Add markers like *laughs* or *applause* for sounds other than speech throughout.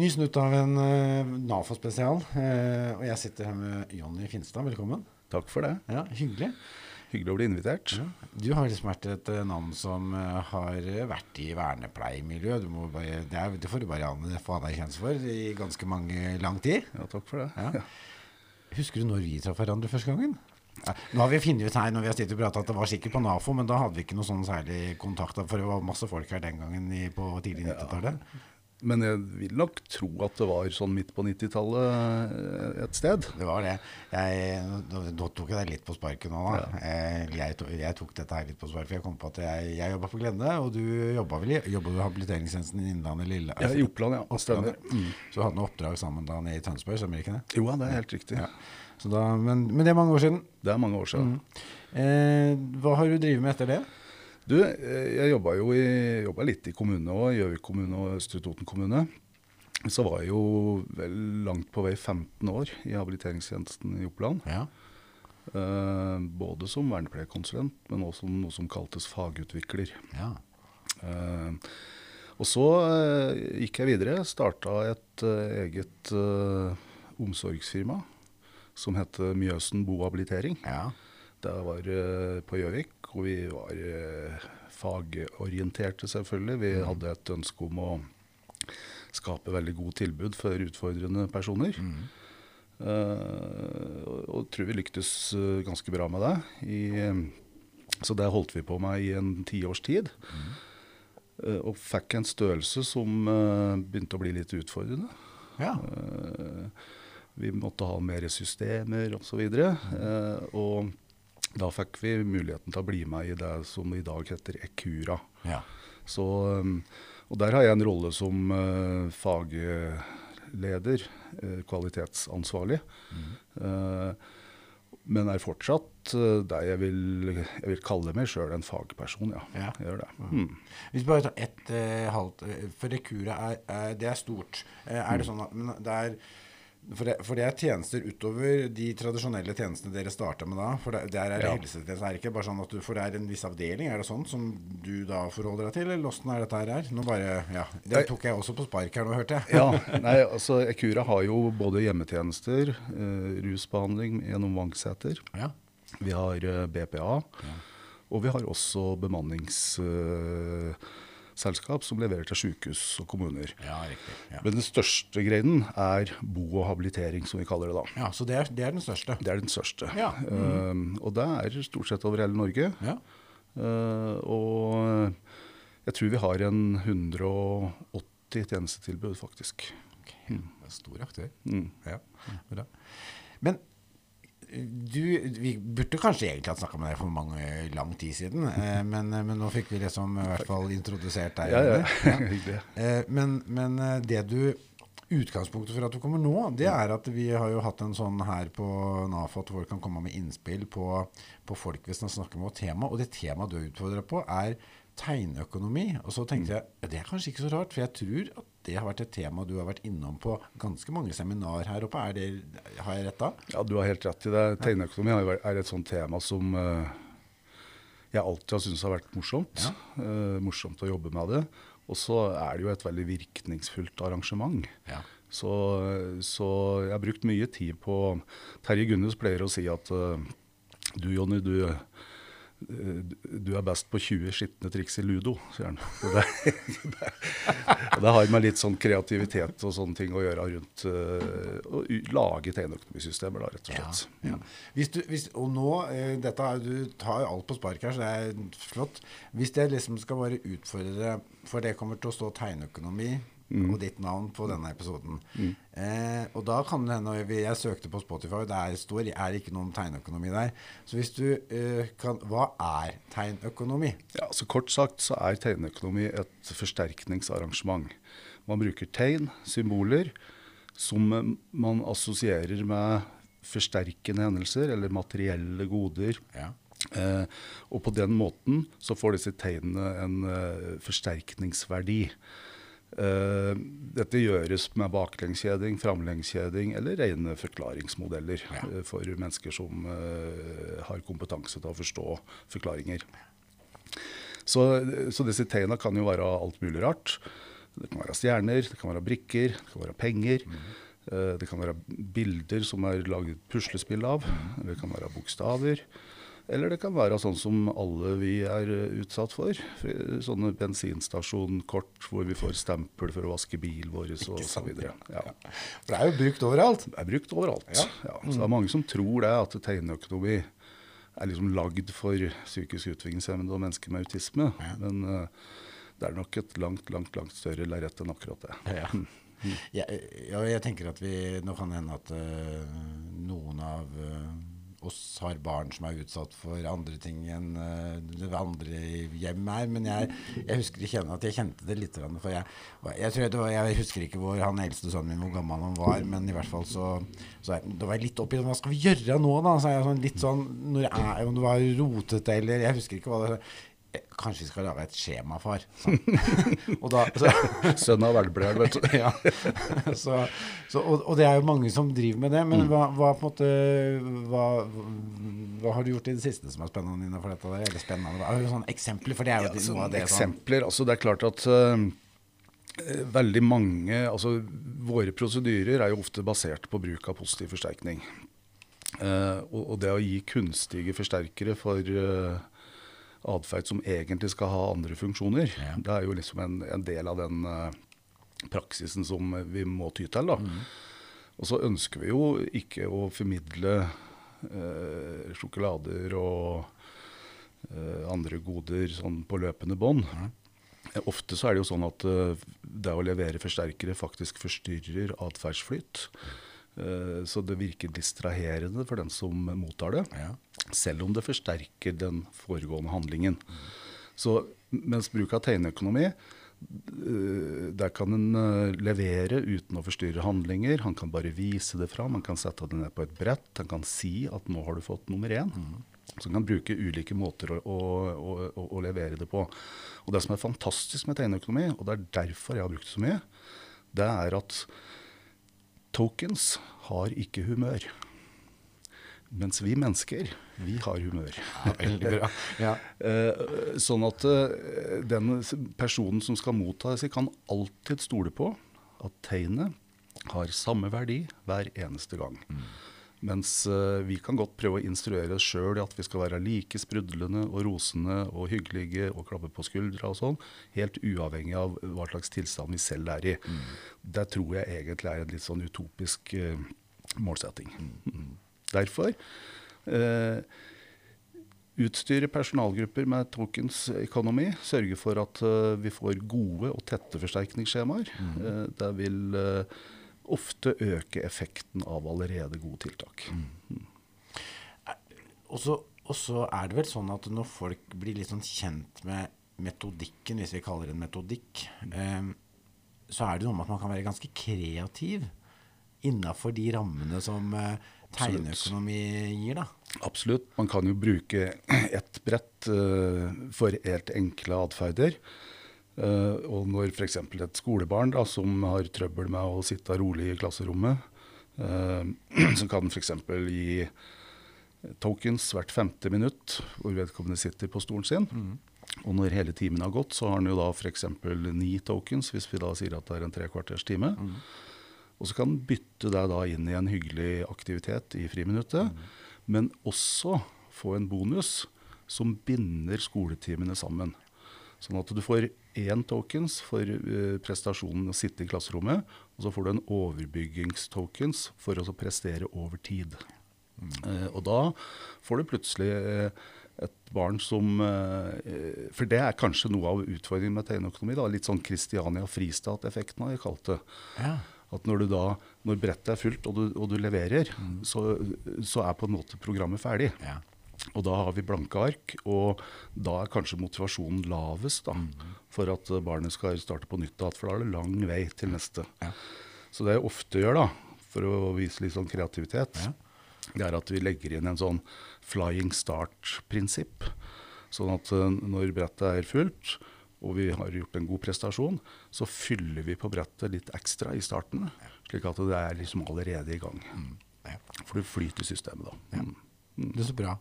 Ny snutt av en uh, NAFO-spesial. Uh, og jeg sitter her med Jonny Finstad. Velkommen. Takk for det. Ja, Hyggelig. Hyggelig å bli invitert. Ja. Du har liksom vært et uh, navn som har vært i vernepleiemiljøet. Det, det, får du bare få anerkjennelse for i ganske mange lang tid. Ja, takk for det. Ja. Husker du når vi traff hverandre første gangen? Ja, nå har vi funnet ut her når vi har sittet og pratet at det var sikkert på NAFO, men da hadde vi ikke noe sånn særlig kontakt, for det var masse folk her den gangen i, på tidlig 90-tallet. Men jeg vil nok tro at det var sånn midt på 90-tallet eh, et sted. Det var det. Jeg, nå tok jeg deg litt på sparket nå, da. Ja. Eh, jeg, jeg, tok dette her litt på sparket, for jeg kom på at jeg, jeg jobba på Glende, og du jobba vel i habiliteringstjenesten i Innlandet Lille? Ja, i Oppland, ja. Stemmer. Mm. Så du hadde noe oppdrag sammen da nede i Tønsberg, stemmer ikke det? Jo, det er helt riktig. Ja. Da, men, men, det er mange år siden? Det er mange år siden. Mm. Eh, hva har du drevet med etter det? Du, eh, jeg jobba jo i, jobba litt i kommune òg, Gjøvik kommune og Østre Toten kommune. Så var jeg jo vel langt på vei 15 år i habiliteringstjenesten i Oppland. Ja. Uh, både som vernepleierkonsulent, men også som noe som kaltes fagutvikler. Ja. Uh, og så uh, gikk jeg videre. Starta et eget omsorgsfirma som heter Mjøsen bohabilitering. Ja. Det var på Gjøvik og vi var eh, fagorienterte, selvfølgelig. Vi mm. hadde et ønske om å skape veldig god tilbud for utfordrende personer. Mm. Uh, og tror vi lyktes uh, ganske bra med det. I, så det holdt vi på med i en tiårs tid. Mm. Uh, og fikk en størrelse som begynte å bli litt utfordrende. Ja. vi måtte ha mer systemer osv. Og, så og da fikk vi muligheten til å bli med i det som i dag heter Ekura. Ja. Så, um, og der har jeg en rolle som uh, fagleder, uh, kvalitetsansvarlig. Mm. Uh, men er fortsatt uh, det jeg vil, jeg vil kalle meg sjøl en fagperson, ja. ja. Jeg gjør det. Mm. Hvis vi bare tar ett uh, halvt For Ekura er, er, det er stort. er det mm. sånn at men det er for det, for det, er tjenester utover de tradisjonelle tjenestene dere starta med da? For det, der er ja. helsetjenester, er det ikke bare sånn at du, For det er en viss avdeling, er det sånn som du da forholder deg til, eller åssen er dette her? Nå bare, ja, Det tok jeg også på spark her nå, hørte jeg. ja, *laughs* nei, altså Ekura har jo både hjemmetjenester, eh, rusbehandling gjennom Vangseter. Ja. Vi har eh, BPA, ja. og vi har også bemannings... Eh, selskap som leverer til sykehus og kommuner. Ja, riktig. Ja. Men den største greinen er bo og habilitering, som vi kaller det da. Ja, Så det er, det er den største? Det er den største. Ja. Mm. Uh, og det er stort sett over hele Norge. Ja. Uh, og jeg tror vi har en 180 tjenestetilbud, faktisk. Okay. Mm. Stor aktør. Mm. Ja. Bra. Men du, vi burde kanskje egentlig hatt snakka med deg for mange lang tid siden, eh, *laughs* men, eh, men, nå fikk vi liksom i hvert fall introdusert deg. Ja, ja. ja. *laughs* Eh, men, men, det du Utgangspunktet for at du kommer nå, det er at vi har jo hatt en sånn her på NAFO at folk kan komme med innspill på, på folk vi snakker med og tema. Og det temaet du er utfordra på, er tegnøkonomi. Og så tenkte jeg ja, det er kanskje ikke så rart, for jeg tror at det har vært et tema du har vært innom på ganske mange seminar her oppe. Er det, har jeg rett da? Ja, du har helt rett i det. Tegneøkonomi er et sånt tema som uh, jeg alltid har syntes har vært morsomt. Ja. Uh, morsomt å jobbe med det. Og så er det jo et veldig virkningsfullt arrangement. Ja. Så, så, jeg har brukt mye tid på Terje Gunnes pleier å si at uh, du Jonny, du du er best på 20 skitne triks i ludo, sier han. Det, det, *laughs* det, har med litt sånn kreativitet og sånne ting å gjøre rundt uh, å lage tegneøkonomisystemer, da, rett og slett. Ja, ja. Hvis du, hvis, og nå, uh, dette er, Du tar jo alt på spark her, så det er flott. Hvis jeg liksom skal bare utfordre For det kommer til å stå tegneøkonomi mm. og ditt navn på denne episoden. Mm. Eh, og da kan det hende Jeg søkte på Spotify, det er, står, er ikke noen tegnøkonomi der. Så hvis du eh, kan Hva er tegnøkonomi? Ja, så Kort sagt så er tegnøkonomi et forsterkningsarrangement. Man bruker tegn, symboler, som man assosierer med forsterkende hendelser eller materielle goder. Ja. Eh, og på den måten så får disse tegnene en uh, forsterkningsverdi. Uh, dette gjøres med baklengskjeding, framlengskjeding eller rene forklaringsmodeller ja. uh, for mennesker som uh, har kompetanse til å forstå forklaringer. Så, så disse tegna kan jo være alt mulig rart. Det kan være stjerner, det kan være brikker, det kan være penger. Eh, Det kan være bilder som er laget puslespill av. Det kan være bokstaver. Eller det kan være sånn som alle vi er eh, utsatt for. Sånne bensinstasjonkort hvor vi får stempel for å vaske bilen vår og så videre. Ja. For det er jo brukt overalt. Det er brukt overalt. Ja. Ja. Så det er mange som tror det at tegneøkonomi er liksom lagd for psykisk utviklingshemmede og mennesker med autisme. Men uh, det er nok et langt, langt, langt større lerret enn akkurat det. Ja. *laughs* Ja, ja, jeg tenker at vi Nå kan det hende at uh, noen av øh, oss har barn som er utsatt for andre ting enn øh, det andre hjem er. Men jeg, jeg husker jeg at jeg kjente det litt. For jeg, jeg, tror det var, jeg husker ikke hvor han eldste sønnen min hvor gammel han var, men i hvert fall så, så jeg, Da var jeg litt oppi Hva skal vi gjøre nå, da? Så jeg sånn, litt sånn når er, Om det var rotete eller Jeg husker ikke hva det var. Kanskje vi skal lage et skjema, far. Sånn. *laughs* Sønn av velbleier, vet du. ja. så, så, og, og det er jo mange som driver med det. Men hva, hva på en måte hva, hva har du gjort i det siste som er spennende innenfor dette? Eller spennende? Har du sånne eksempler? For det er jo Ja, noe sånn av det sånn eksempler, altså Det er klart at eh, veldig mange altså Våre prosedyrer er jo ofte basert på bruk av positiv forsterkning. Uh, og, og det å gi kunstige forsterkere for uh, atferd som egentlig skal ha andre funksjoner, Ja. det er jo liksom en, en del av den eh, praksisen som vi må ty til. da. Og så ønsker vi jo ikke å formidle eh, sjokolader og eh, andre goder sånn på løpende bånd. Mm. Ofte så er det jo sånn at eh, det å levere forsterkere faktisk forstyrrer atferdsflyt. Eh, så det virker distraherende for den som mottar det, Ja. Selv om det forsterker den foregående handlingen. Så mens bruk av tegneøkonomi eh, der kan en eh, levere uten å forstyrre handlinger. Han kan bare vise det fram. Han kan sette det ned på et brett. Han kan si at 'nå har du fått nummer én'. Så han kan bruke ulike måter å, å, å, å, levere det på. Og Det som er fantastisk med tegneøkonomi, og det er derfor jeg har brukt det så mye, det er at tokens har ikke humør. Mens vi mennesker, vi har humør. Ja, veldig bra. *laughs* Ja. Eh, sånn at eh, den personen som skal motta det, kan alltid stole på at tegnet har samme verdi hver eneste gang. Mens eh, vi kan godt prøve å instruere oss sjøl i at vi skal være like sprudlende og rosende og hyggelige og klappe på skuldra og sånn, helt uavhengig av hva slags tilstand vi selv er i. Det tror jeg egentlig er en litt sånn utopisk målsetting. Mm. Derfor eh, utstyre personalgrupper med tokens economy, sørge for at eh, vi får gode og tette forsterkningsskjemaer. Eh, det vil eh, ofte øke effekten av allerede gode tiltak. Og så og så er det vel sånn at når folk blir litt sånn kjent med metodikken, hvis vi kaller det en metodikk, eh, så er det noe med at man kan være ganske kreativ innafor de rammene som eh, tegneøkonomi gir, da. Absolutt. Man kan jo bruke *clears throat* ett brett uh, for helt enkle atferder. Uh, og når f.eks. et skolebarn da, som har trøbbel med å sitte rolig i klasserommet, uh, *clears throat* så kan f.eks. gi tokens hvert femte minutt, hvor vedkommende sitter på stolen sin. Og når hele timen har gått, så har han jo da f.eks. ni tokens, hvis vi da sier at det er en tre kvarters time. Og så kan han bytte deg da inn i en hyggelig aktivitet i friminuttet, men også få en bonus som binder skoletimene sammen. Sånn at du får én tokens for eh, prestasjonen å sitte i klasserommet, og så får du en overbyggingstokens for å prestere over tid. Eh, og da får du plutselig eh, et barn som eh, For det er kanskje noe av utfordringen med tegneøkonomi. Litt sånn Kristiania Fristat-effekten har jeg kalt det. Ja. At når, du da, når brettet er fullt og du, og du leverer, så, så er på en måte programmet ferdig. Ja. Og da har vi blanke ark, og da er kanskje motivasjonen lavest da, for at barnet skal starte på nytt igjen. For da er det lang vei til neste. Ja. Så det jeg ofte gjør, da, for å vise litt sånn kreativitet, Ja. det er at vi legger inn en sånn flying start-prinsipp. Sånn at eh, når brettet er fullt, og vi har gjort en god prestasjon, så fyller vi på brettet litt ekstra i starten, slik at det er liksom allerede i gang. For det flyter systemet da. Mm. Det er så bra.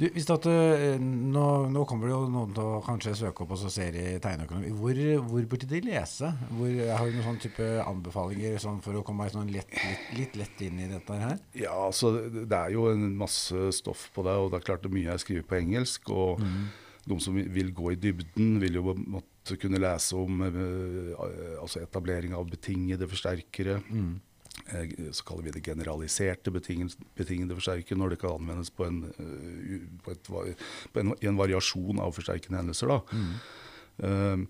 Du, hvis at, eh, nå, nå kommer det jo noen til å kanskje søke opp og så ser i tegneøkonomi. Hvor, hvor burde de lese? Hvor, har du noen sånn type anbefalinger sånn for å komme sånn litt, litt, litt, lett inn i dette her? Ja, altså det er jo en masse stoff på det, og det er klart det mye jeg skriver på engelsk. og de som vil gå i dybden, vil jo måtte kunne lese om eh, altså etablering av betingede forsterkere. Mm. Så kaller vi det generaliserte betingede, betingede forsterkere når det kan anvendes på en, eh, på et, på en, en variasjon av forsterkende hendelser. Da. Eh,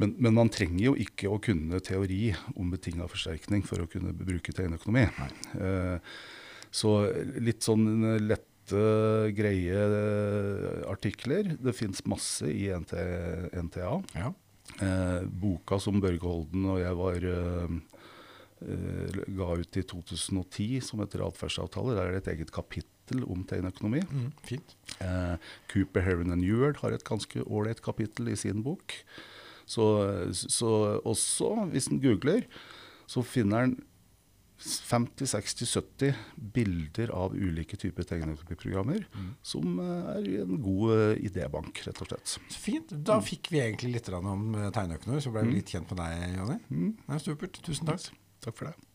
men, men man trenger jo ikke å kunne teori om betinga forsterkning for å kunne bruke tegneøkonomi. Eh, så litt sånn lette, greie eh, artikler. Det fins masse i NT, NTA. Ja. Eh, boka som Børge Holden og jeg var eh, eh, ga ut i 2010, som heter atferdsavtale, der er det et eget kapittel om tegneøkonomi. Mm, fint. Eh, Cooper, Heron and Eward har et ganske ålreit kapittel i sin bok. Så, så også, hvis en googler, så finner en 50-60-70 bilder av ulike typer tegneprogrammer, som eh, er en god eh, idébank, rett og slett. Så fint. Da fikk vi egentlig litt om eh, tegneøkonomi, så ble vi litt kjent med deg, Jonny. Det er supert. Tusen takk. Takk for det.